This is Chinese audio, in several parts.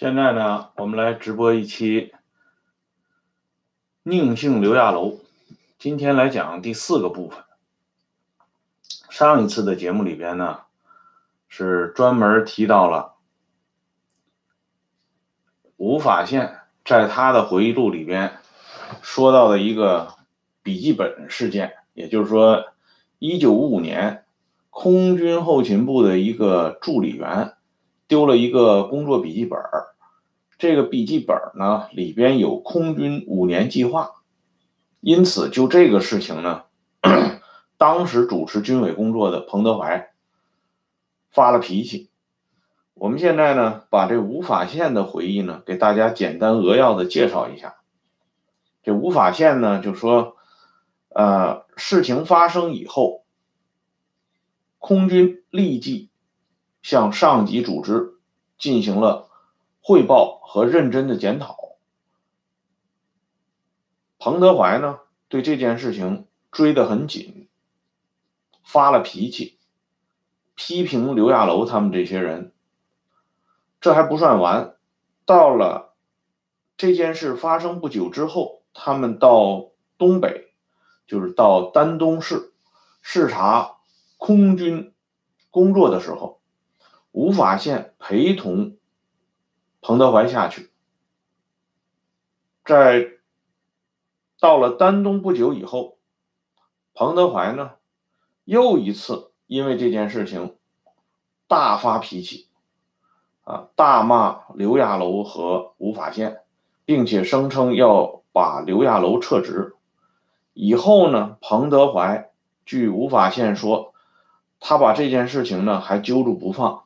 现在呢，我们来直播一期宁姓刘亚楼。今天来讲第四个部分。上一次的节目里边呢，是专门提到了吴法宪在他的回忆录里边说到的一个笔记本事件，也就是说，一九五五年空军后勤部的一个助理员丢了一个工作笔记本这个笔记本呢里边有空军五年计划，因此就这个事情呢。当时主持军委工作的彭德怀发了脾气。我们现在呢，把这吴法宪的回忆呢，给大家简单扼要的介绍一下。这吴法宪呢，就说，呃，事情发生以后，空军立即向上级组织进行了汇报和认真的检讨。彭德怀呢，对这件事情追得很紧。发了脾气，批评刘亚楼他们这些人。这还不算完，到了这件事发生不久之后，他们到东北，就是到丹东市视察空军工作的时候，吴法宪陪同彭德怀下去，在到了丹东不久以后，彭德怀呢？又一次因为这件事情大发脾气，啊，大骂刘亚楼和吴法宪，并且声称要把刘亚楼撤职。以后呢，彭德怀据吴法宪说，他把这件事情呢还揪住不放，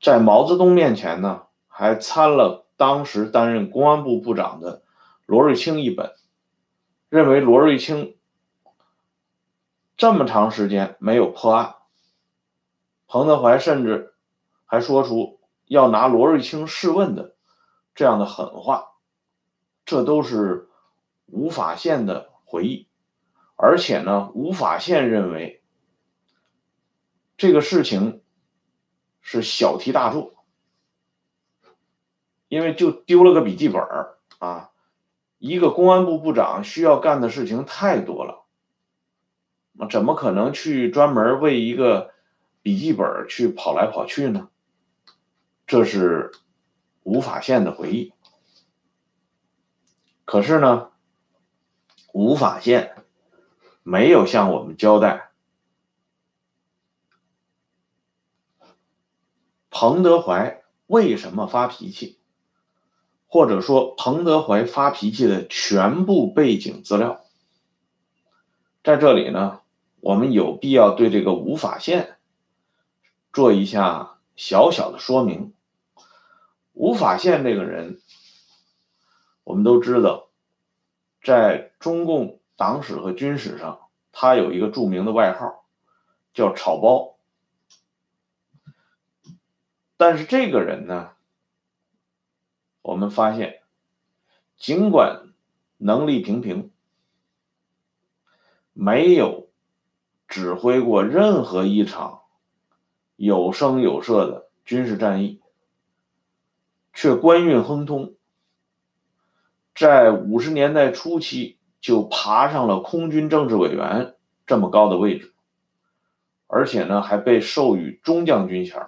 在毛泽东面前呢还参了当时担任公安部部长的罗瑞卿一本，认为罗瑞卿。这么长时间没有破案，彭德怀甚至还说出要拿罗瑞卿试问的这样的狠话，这都是吴法宪的回忆。而且呢，吴法宪认为这个事情是小题大做，因为就丢了个笔记本啊，一个公安部部长需要干的事情太多了。那怎么可能去专门为一个笔记本去跑来跑去呢？这是吴法宪的回忆。可是呢，吴法宪没有向我们交代彭德怀为什么发脾气，或者说彭德怀发脾气的全部背景资料。在这里呢。我们有必要对这个吴法宪做一下小小的说明。吴法宪这个人，我们都知道，在中共党史和军史上，他有一个著名的外号，叫“草包”。但是这个人呢，我们发现，尽管能力平平，没有。指挥过任何一场有声有色的军事战役，却官运亨通，在五十年代初期就爬上了空军政治委员这么高的位置，而且呢还被授予中将军衔。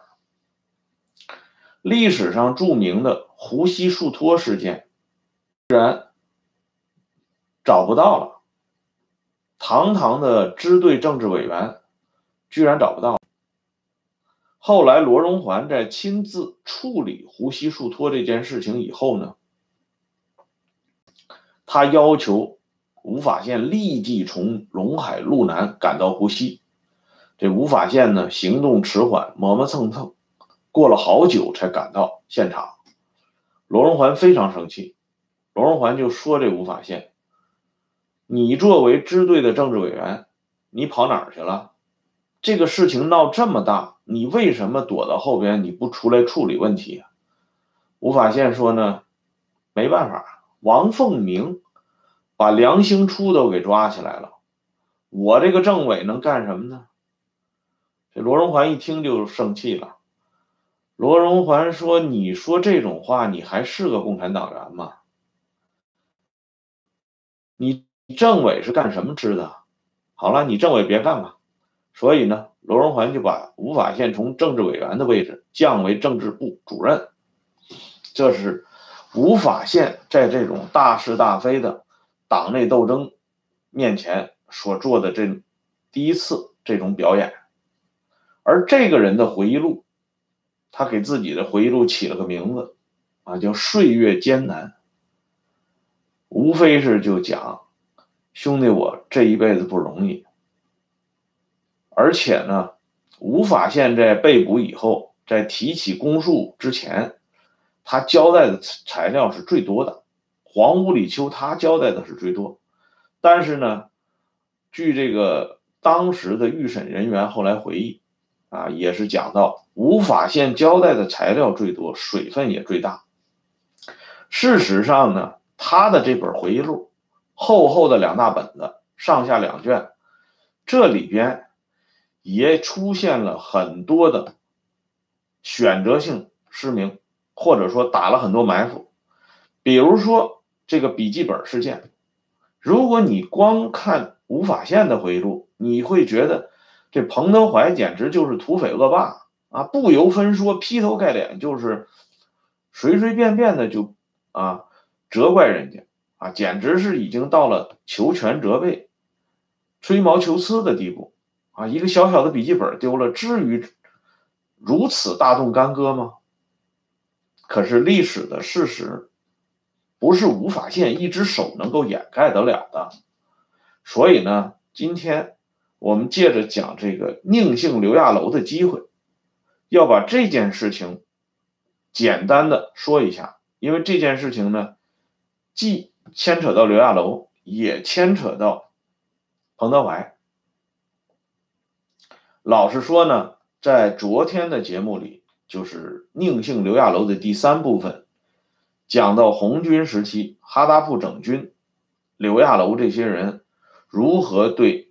历史上著名的胡锡树托事件，居然找不到了。堂堂的支队政治委员，居然找不到。后来罗荣桓在亲自处理胡锡树托这件事情以后呢，他要求吴法宪立即从陇海路南赶到湖西。这吴法宪呢，行动迟缓，磨磨蹭蹭，过了好久才赶到现场。罗荣桓非常生气，罗荣桓就说：“这吴法宪。”你作为支队的政治委员，你跑哪儿去了？这个事情闹这么大，你为什么躲到后边？你不出来处理问题？吴法宪说呢，没办法，王凤鸣把梁兴初都给抓起来了，我这个政委能干什么呢？这罗荣桓一听就生气了。罗荣桓说：“你说这种话，你还是个共产党员吗？你政委是干什么吃的？好了，你政委别干了。所以呢，罗荣桓就把吴法宪从政治委员的位置降为政治部主任。这是吴法宪在这种大是大非的党内斗争面前所做的这第一次这种表演。而这个人的回忆录。”他给自己的回忆录起了个名字，啊，叫《岁月艰难》，无非是就讲兄弟我这一辈子不容易，而且呢，吴法宪在被捕以后，在提起公诉之前，他交代的材料是最多的，黄屋里秋他交代的是最多，但是呢，据这个当时的预审人员后来回忆。啊，也是讲到吴法宪交代的材料最多，水分也最大。事实上呢，他的这本回忆录，厚厚的两大本子，上下两卷，这里边也出现了很多的选择性失明，或者说打了很多埋伏。比如说这个笔记本事件，如果你光看吴法宪的回忆录，你会觉得。这彭德怀简直就是土匪恶霸啊！不由分说，劈头盖脸就是随随便便的就啊责怪人家啊，简直是已经到了求全责备、吹毛求疵的地步啊！一个小小的笔记本丢了，至于如此大动干戈吗？可是历史的事实不是无法线一只手能够掩盖得了的，所以呢，今天。我们借着讲这个宁姓刘亚楼的机会，要把这件事情简单的说一下，因为这件事情呢，既牵扯到刘亚楼，也牵扯到彭德怀。老实说呢，在昨天的节目里，就是宁姓刘亚楼的第三部分，讲到红军时期哈达铺整军，刘亚楼这些人如何对。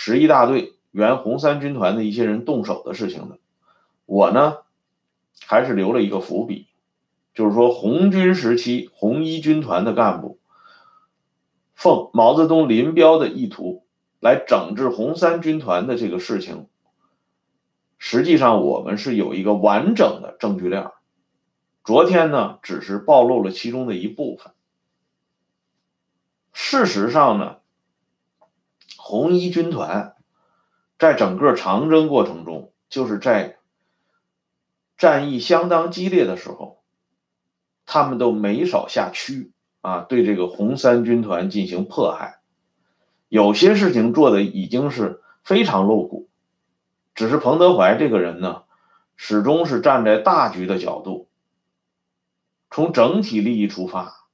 十一大队原红三军团的一些人动手的事情的，我呢还是留了一个伏笔，就是说红军时期红一军团的干部奉毛泽东林彪的意图来整治红三军团的这个事情，实际上我们是有一个完整的证据链。昨天呢只是暴露了其中的一部分，事实上呢。红一军团在整个长征过程中，就是在战役相当激烈的时候，他们都没少下区啊，对这个红三军团进行迫害。有些事情做的已经是非常露骨，只是彭德怀这个人呢，始终是站在大局的角度，从整体利益出发，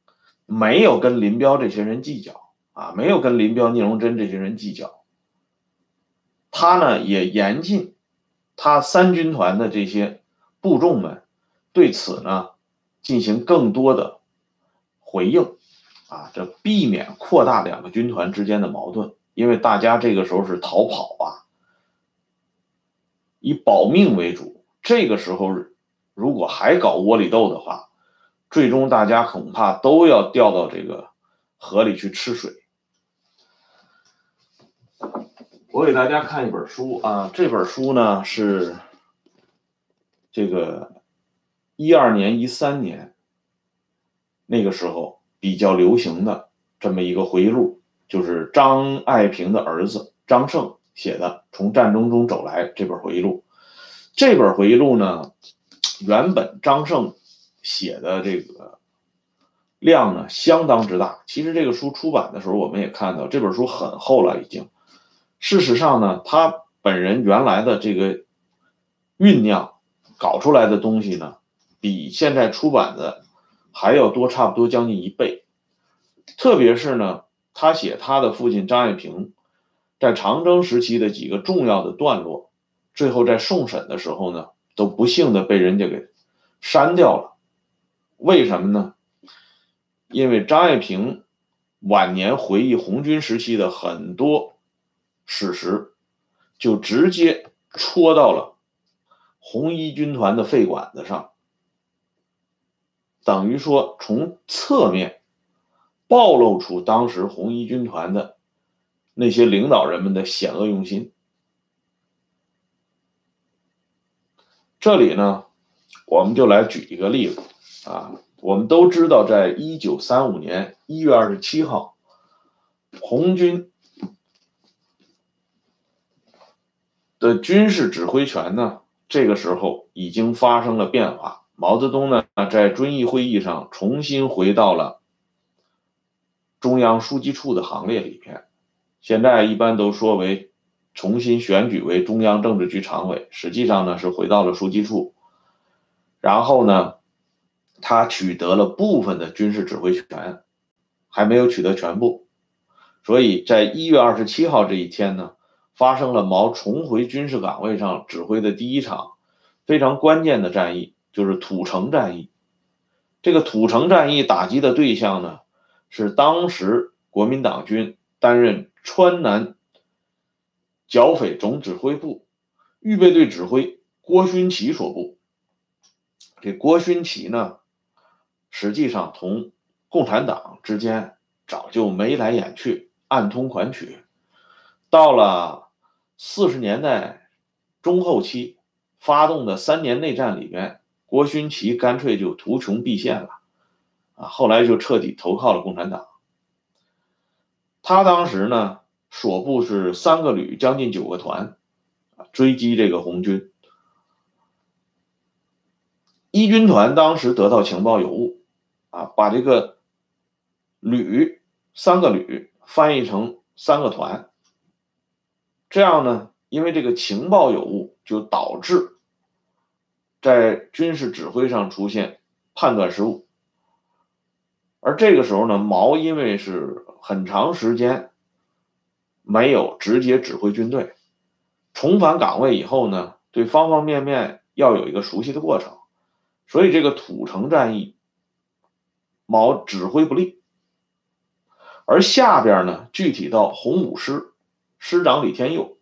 没有跟林彪这些人计较。啊，没有跟林彪、聂荣臻这些人计较，他呢也严禁他三军团的这些部众们对此呢进行更多的回应，啊，这避免扩大两个军团之间的矛盾，因为大家这个时候是逃跑啊，以保命为主。这个时候如果还搞窝里斗的话，最终大家恐怕都要掉到这个河里去吃水。我给大家看一本书啊，这本书呢是这个一二年、一三年那个时候比较流行的这么一个回忆录，就是张爱萍的儿子张胜写的《从战争中走来》这本回忆录。这本回忆录呢，原本张胜写的这个量呢相当之大。其实这个书出版的时候，我们也看到这本书很厚了，已经。事实上呢，他本人原来的这个酝酿搞出来的东西呢，比现在出版的还要多，差不多将近一倍。特别是呢，他写他的父亲张爱萍在长征时期的几个重要的段落，最后在送审的时候呢，都不幸的被人家给删掉了。为什么呢？因为张爱萍晚年回忆红军时期的很多。事实就直接戳到了红一军团的肺管子上，等于说从侧面暴露出当时红一军团的那些领导人们的险恶用心。这里呢，我们就来举一个例子啊，我们都知道，在一九三五年一月二十七号，红军。的军事指挥权呢，这个时候已经发生了变化。毛泽东呢，在遵义会议上重新回到了中央书记处的行列里边。现在一般都说为重新选举为中央政治局常委，实际上呢是回到了书记处。然后呢，他取得了部分的军事指挥权，还没有取得全部。所以在一月二十七号这一天呢。发生了毛重回军事岗位上指挥的第一场非常关键的战役，就是土城战役。这个土城战役打击的对象呢，是当时国民党军担任川南剿匪总指挥部预备队指挥郭勋祺所部。这郭勋祺呢，实际上同共产党之间早就眉来眼去，暗通款曲，到了。四十年代中后期发动的三年内战里边，郭勋祺干脆就图穷匕见了，啊，后来就彻底投靠了共产党。他当时呢，所部是三个旅，将近九个团，追击这个红军。一军团当时得到情报有误，啊，把这个旅三个旅翻译成三个团。这样呢，因为这个情报有误，就导致在军事指挥上出现判断失误。而这个时候呢，毛因为是很长时间没有直接指挥军队，重返岗位以后呢，对方方面面要有一个熟悉的过程，所以这个土城战役，毛指挥不力。而下边呢，具体到红五师。师长李天佑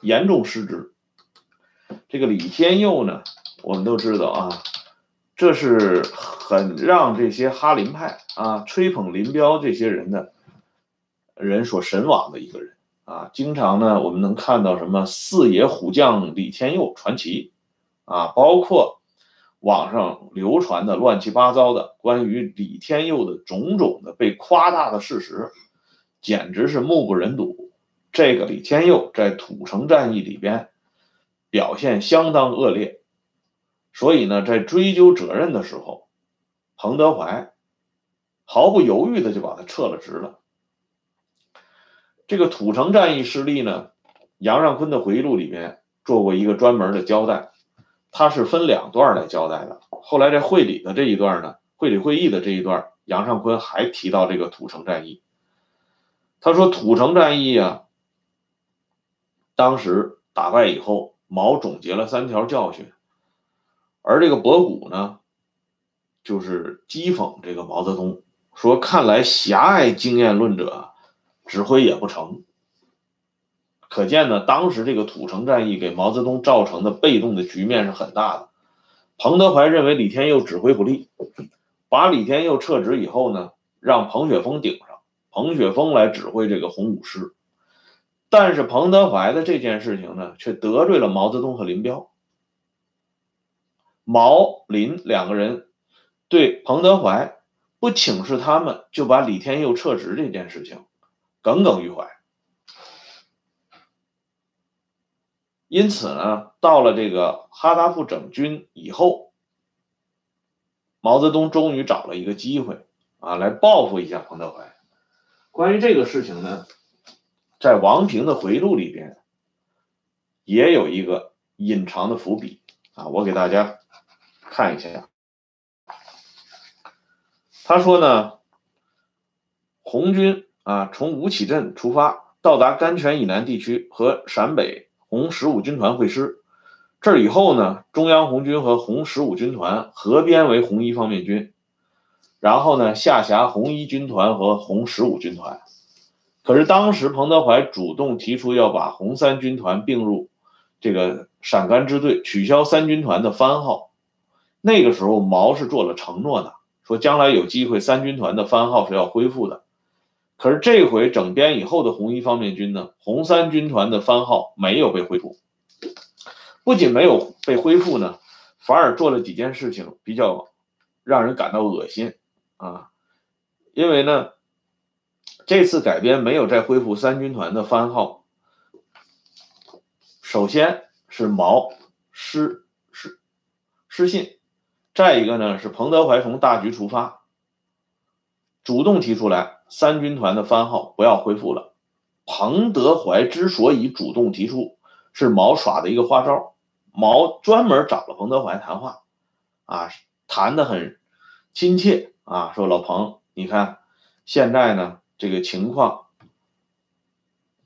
严重失职。这个李天佑呢，我们都知道啊，这是很让这些哈林派啊吹捧林彪这些人的人所神往的一个人啊。经常呢，我们能看到什么四野虎将李天佑传奇啊，包括网上流传的乱七八糟的关于李天佑的种种的被夸大的事实，简直是目不忍睹。这个李天佑在土城战役里边表现相当恶劣，所以呢，在追究责任的时候，彭德怀毫不犹豫的就把他撤了职了。这个土城战役失利呢，杨尚昆的回忆录里边做过一个专门的交代，他是分两段来交代的。后来在会理的这一段呢，会理会议的这一段，杨尚昆还提到这个土城战役，他说土城战役啊。当时打败以后，毛总结了三条教训，而这个博古呢，就是讥讽这个毛泽东，说：“看来狭隘经验论者指挥也不成。”可见呢，当时这个土城战役给毛泽东造成的被动的局面是很大的。彭德怀认为李天佑指挥不力，把李天佑撤职以后呢，让彭雪枫顶上，彭雪枫来指挥这个红五师。但是彭德怀的这件事情呢，却得罪了毛泽东和林彪。毛林两个人对彭德怀不请示他们就把李天佑撤职这件事情耿耿于怀。因此呢，到了这个哈达铺整军以后，毛泽东终于找了一个机会啊，来报复一下彭德怀。关于这个事情呢。在王平的回忆录里边，也有一个隐藏的伏笔啊，我给大家看一下。他说呢，红军啊从吴起镇出发，到达甘泉以南地区和陕北红十五军团会师。这以后呢，中央红军和红十五军团合编为红一方面军，然后呢下辖红一军团和红十五军团。可是当时彭德怀主动提出要把红三军团并入这个陕甘支队，取消三军团的番号。那个时候毛是做了承诺的，说将来有机会三军团的番号是要恢复的。可是这回整编以后的红一方面军呢，红三军团的番号没有被恢复，不仅没有被恢复呢，反而做了几件事情比较让人感到恶心啊，因为呢。这次改编没有再恢复三军团的番号。首先是毛失失失信，再一个呢是彭德怀从大局出发，主动提出来三军团的番号不要恢复了。彭德怀之所以主动提出，是毛耍的一个花招。毛专门找了彭德怀谈话，啊，谈的很亲切啊，说老彭，你看现在呢。这个情况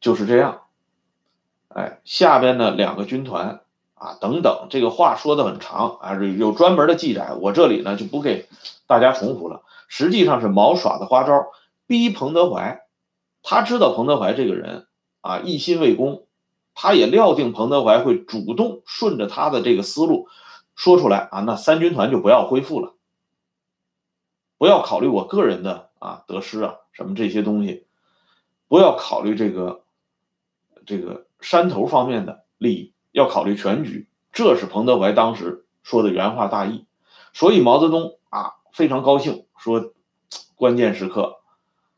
就是这样，哎，下边呢两个军团啊等等，这个话说的很长啊，有专门的记载，我这里呢就不给大家重复了。实际上是毛耍的花招，逼彭德怀，他知道彭德怀这个人啊一心为公，他也料定彭德怀会主动顺着他的这个思路说出来啊，那三军团就不要恢复了，不要考虑我个人的啊得失啊。什么这些东西，不要考虑这个这个山头方面的利益，要考虑全局。这是彭德怀当时说的原话大意。所以毛泽东啊非常高兴，说关键时刻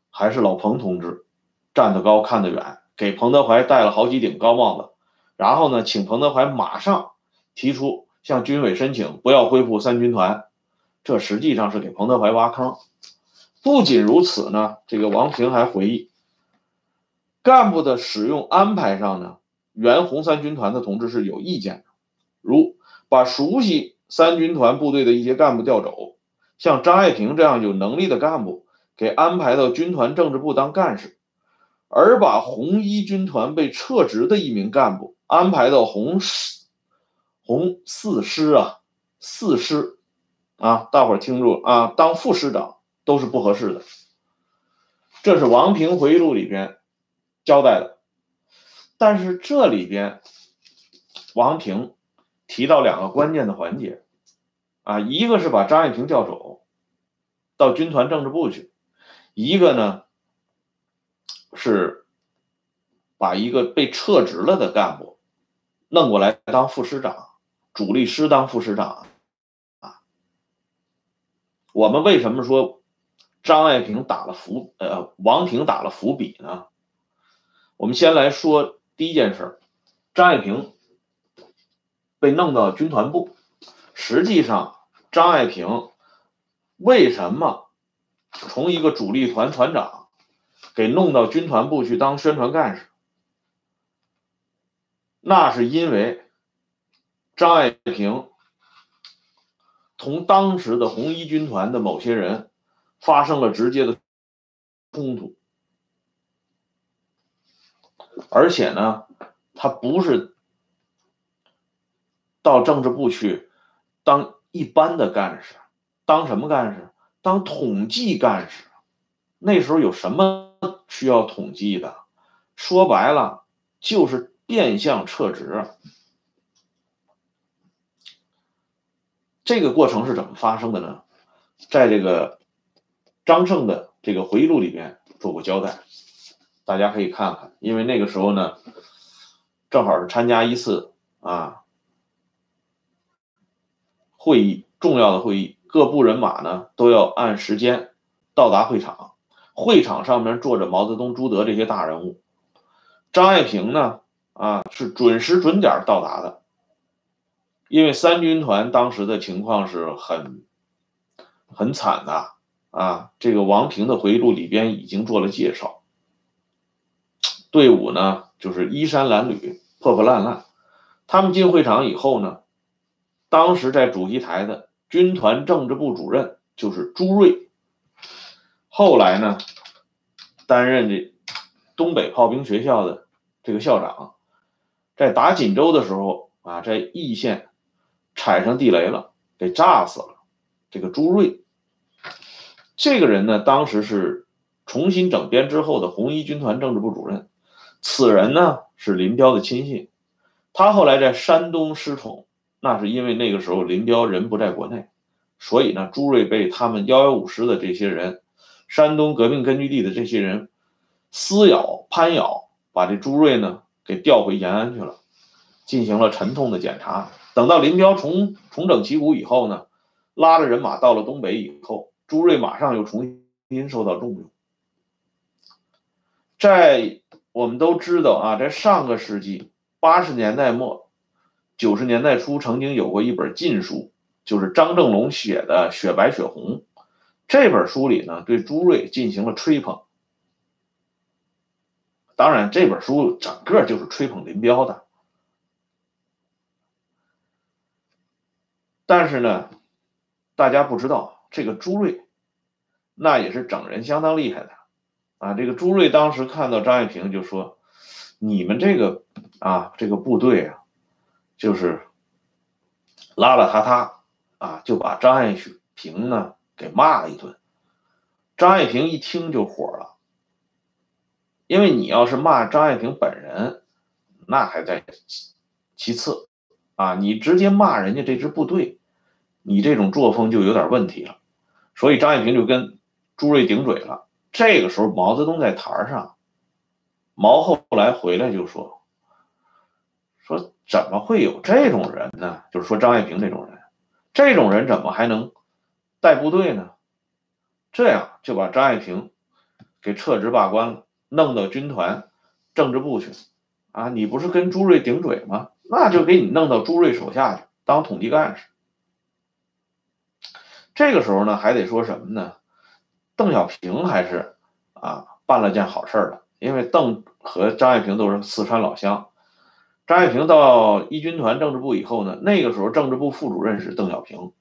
还是老彭同志站得高看得远，给彭德怀戴了好几顶高帽子。然后呢，请彭德怀马上提出向军委申请不要恢复三军团，这实际上是给彭德怀挖坑。不仅如此呢，这个王平还回忆，干部的使用安排上呢，原红三军团的同志是有意见的，如把熟悉三军团部队的一些干部调走，像张爱萍这样有能力的干部给安排到军团政治部当干事，而把红一军团被撤职的一名干部安排到红四红四师啊四师啊，大伙儿听住啊，当副师长。都是不合适的，这是王平回忆录里边交代的。但是这里边王平提到两个关键的环节啊，一个是把张爱萍调走到军团政治部去，一个呢是把一个被撤职了的干部弄过来当副师长，主力师当副师长啊。我们为什么说？张爱萍打了伏，呃，王平打了伏笔呢。我们先来说第一件事张爱萍被弄到军团部。实际上，张爱萍为什么从一个主力团团长给弄到军团部去当宣传干事？那是因为张爱萍同当时的红一军团的某些人。发生了直接的冲突，而且呢，他不是到政治部去当一般的干事，当什么干事？当统计干事。那时候有什么需要统计的？说白了，就是变相撤职。这个过程是怎么发生的呢？在这个。张胜的这个回忆录里边做过交代，大家可以看看。因为那个时候呢，正好是参加一次啊会议，重要的会议，各部人马呢都要按时间到达会场。会场上面坐着毛泽东、朱德这些大人物，张爱萍呢啊是准时准点到达的。因为三军团当时的情况是很很惨的。啊，这个王平的回忆录里边已经做了介绍。队伍呢，就是衣衫褴褛、破破烂烂。他们进会场以后呢，当时在主席台的军团政治部主任就是朱瑞，后来呢，担任这东北炮兵学校的这个校长，在打锦州的时候啊，在易县踩上地雷了，给炸死了。这个朱瑞。这个人呢，当时是重新整编之后的红一军团政治部主任。此人呢是林彪的亲信，他后来在山东失宠，那是因为那个时候林彪人不在国内，所以呢，朱瑞被他们幺幺五师的这些人，山东革命根据地的这些人撕咬、攀咬，把这朱瑞呢给调回延安去了，进行了沉痛的检查。等到林彪重重整旗鼓以后呢，拉着人马到了东北以后，朱瑞马上又重新受到重用。在我们都知道啊，在上个世纪八十年代末、九十年代初，曾经有过一本禁书，就是张正龙写的《雪白雪红》。这本书里呢，对朱瑞进行了吹捧。当然，这本书整个就是吹捧林彪的。但是呢，大家不知道这个朱瑞，那也是整人相当厉害的，啊，这个朱瑞当时看到张爱萍就说：“你们这个啊，这个部队啊，就是邋邋遢遢啊，就把张爱萍呢给骂了一顿。”张爱萍一听就火了，因为你要是骂张爱萍本人，那还在其次。啊，你直接骂人家这支部队，你这种作风就有点问题了。所以张爱萍就跟朱瑞顶嘴了。这个时候毛泽东在台上，毛后来回来就说：“说怎么会有这种人呢？就是说张爱萍这种人，这种人怎么还能带部队呢？这样就把张爱萍给撤职罢官了，弄到军团政治部去。啊，你不是跟朱瑞顶嘴吗？”那就给你弄到朱瑞手下去当统计干事。这个时候呢，还得说什么呢？邓小平还是啊办了件好事儿了，因为邓和张爱萍都是四川老乡。张爱萍到一军团政治部以后呢，那个时候政治部副主任是邓小平，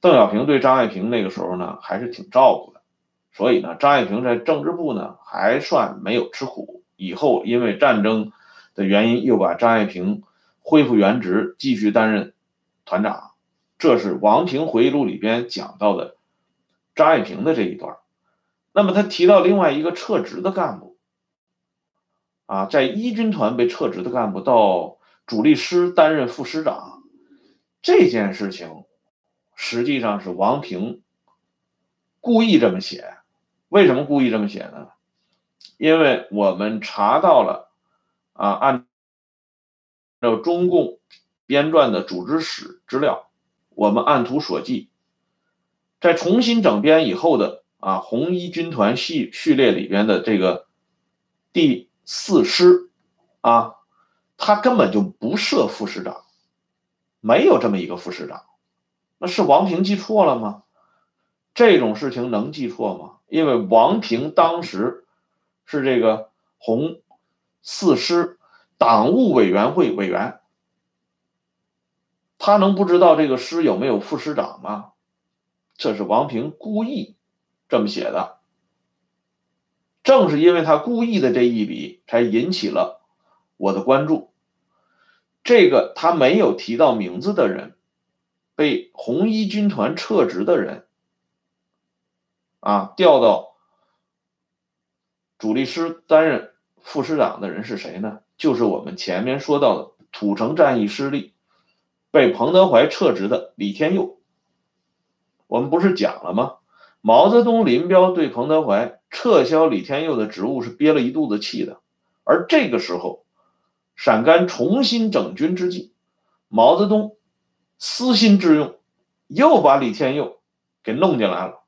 邓小平对张爱萍那个时候呢还是挺照顾的，所以呢，张爱萍在政治部呢还算没有吃苦。以后因为战争的原因，又把张爱萍。恢复原职，继续担任团长，这是王平回忆录里边讲到的张爱萍的这一段。那么他提到另外一个撤职的干部，啊，在一军团被撤职的干部到主力师担任副师长，这件事情实际上是王平故意这么写。为什么故意这么写呢？因为我们查到了，啊，按。照中共编撰的组织史资料，我们按图索骥，在重新整编以后的啊红一军团系序列里边的这个第四师啊，他根本就不设副师长，没有这么一个副师长，那是王平记错了吗？这种事情能记错吗？因为王平当时是这个红四师。党务委员会委员，他能不知道这个师有没有副师长吗？这是王平故意这么写的。正是因为他故意的这一笔，才引起了我的关注。这个他没有提到名字的人，被红一军团撤职的人，啊，调到主力师担任副师长的人是谁呢？就是我们前面说到的土城战役失利，被彭德怀撤职的李天佑。我们不是讲了吗？毛泽东、林彪对彭德怀撤销李天佑的职务是憋了一肚子气的。而这个时候，陕甘重新整军之际，毛泽东私心之用，又把李天佑给弄进来了，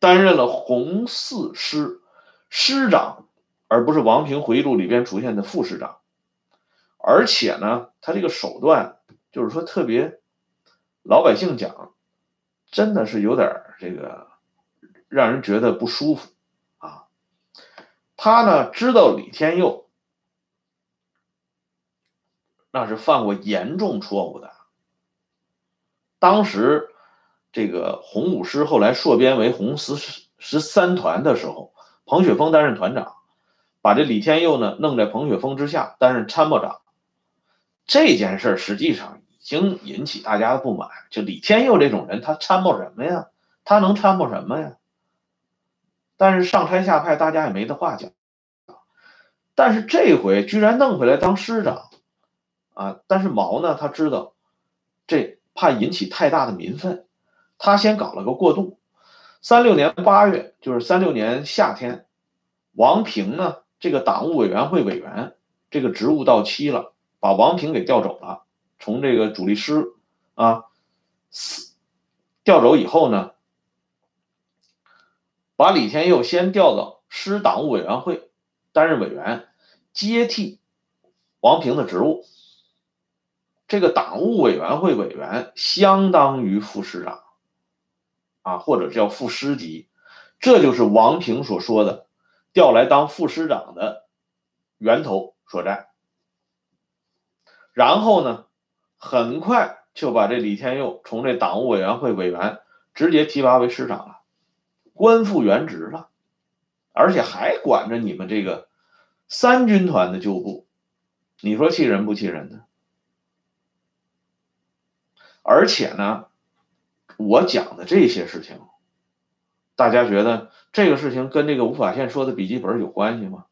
担任了红四师师长。而不是王平回忆录里边出现的副师长，而且呢，他这个手段就是说特别，老百姓讲，真的是有点这个让人觉得不舒服啊。他呢知道李天佑那是犯过严重错误的，当时这个红五师后来缩编为红十十三团的时候，彭雪枫担任团长。把这李天佑呢弄在彭雪枫之下担任参谋长，这件事实际上已经引起大家的不满。就李天佑这种人，他参谋什么呀？他能参谋什么呀？但是上拆下派，大家也没得话讲。但是这回居然弄回来当师长，啊！但是毛呢，他知道这怕引起太大的民愤，他先搞了个过渡。三六年八月，就是三六年夏天，王平呢，这个党务委员会委员这个职务到期了，把王平给调走了，从这个主力师啊调走以后呢，把李天佑先调到师党务委员会担任委员，接替王平的职务。这个党务委员会委员相当于副师长。啊，或者叫副师级，这就是王平所说的调来当副师长的源头所在。然后呢，很快就把这李天佑从这党务委员会委员直接提拔为师长了，官复原职了，而且还管着你们这个三军团的旧部，你说气人不气人呢？而且呢。我讲的这些事情，大家觉得这个事情跟这个吴法宪说的笔记本有关系吗？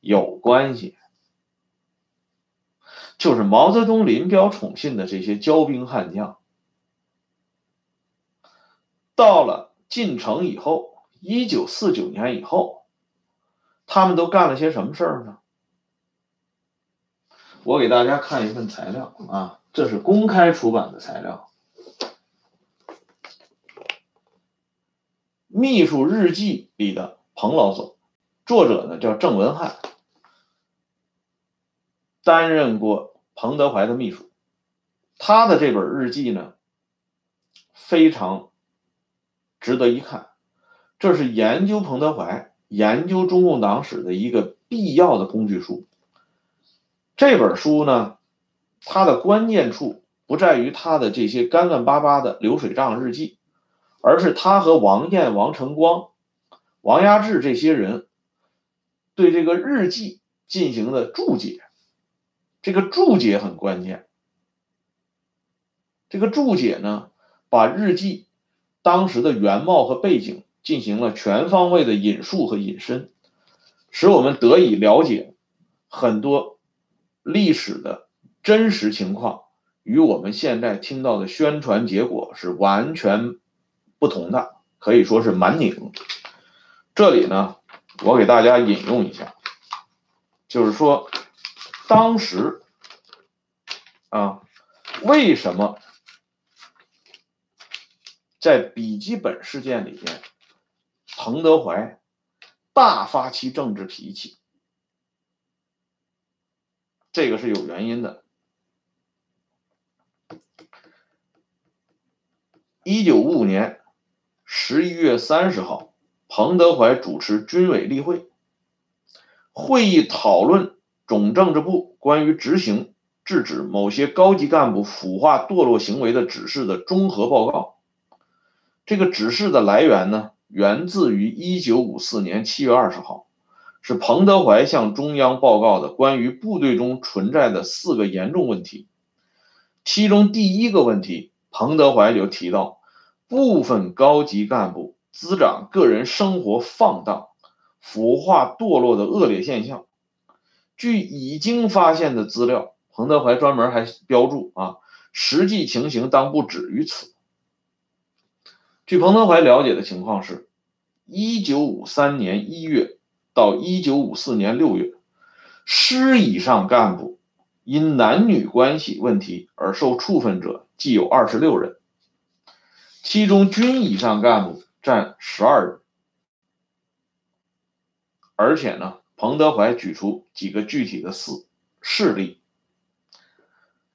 有关系，就是毛泽东临标宠信的这些骄兵悍将，到了进城以后，一九四九年以后，他们都干了些什么事儿呢？我给大家看一份材料啊，这是公开出版的材料。秘书日记里的彭老总，作者呢叫郑文汉，担任过彭德怀的秘书。他的这本日记呢，非常值得一看，这是研究彭德怀、研究中共党史的一个必要的工具书。这本书呢，它的关键处不在于他的这些干干巴巴的流水账日记。而是他和王燕、王晨光、王亚志这些人对这个日记进行的注解，这个注解很关键。这个注解呢，把日记当时的原貌和背景进行了全方位的引述和引申，使我们得以了解很多历史的真实情况，与我们现在听到的宣传结果是完全。不同的可以说是蛮拧。这里呢，我给大家引用一下，就是说，当时啊，为什么在笔记本事件里边，彭德怀大发其政治脾气？这个是有原因的。一九五五年。十一月三十号，彭德怀主持军委例会，会议讨论总政治部关于执行制止某些高级干部腐化堕落行为的指示的综合报告。这个指示的来源呢，源自于一九五四年七月二十号，是彭德怀向中央报告的关于部队中存在的四个严重问题。其中第一个问题，彭德怀就提到。部分高级干部滋长个人生活放荡、腐化堕落的恶劣现象。据已经发现的资料，彭德怀专门还标注啊，实际情形当不止于此。据彭德怀了解的情况是，一九五三年一月到一九五四年六月，师以上干部因男女关系问题而受处分者计有二十六人。其中军以上干部占十二人，而且呢，彭德怀举出几个具体的事事例：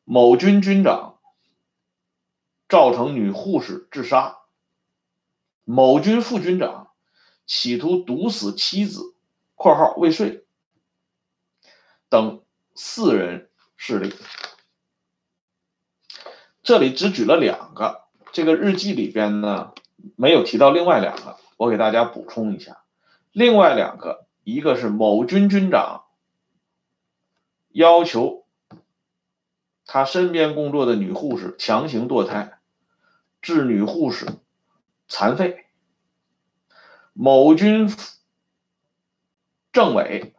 某军军长造成女护士自杀，某军副军长企图毒死妻子（括号未遂）等四人事例。这里只举了两个。这个日记里边呢，没有提到另外两个，我给大家补充一下。另外两个，一个是某军军长要求他身边工作的女护士强行堕胎，致女护士残废；某军政委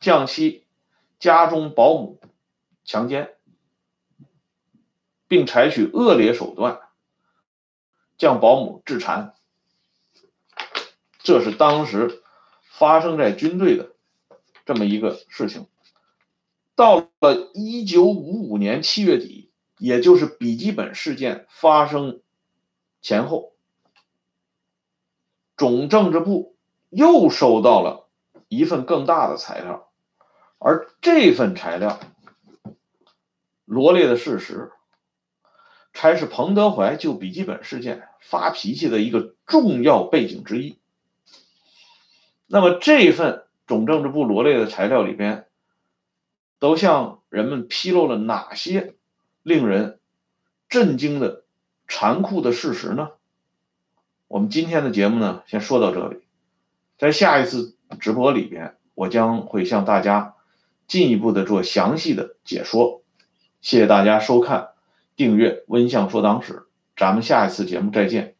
将其家中保姆强奸，并采取恶劣手段将保姆致残。这是当时发生在军队的这么一个事情。到了一九五五年七月底，也就是笔记本事件发生前后，总政治部又收到了一份更大的材料，而这份材料罗列的事实，才是彭德怀就笔记本事件发脾气的一个重要背景之一。那么这份总政治部罗列的材料里边，都向人们披露了哪些令人震惊的残酷的事实呢？我们今天的节目呢，先说到这里，在下一次直播里边，我将会向大家进一步的做详细的解说。谢谢大家收看、订阅《温相说党史》，咱们下一次节目再见。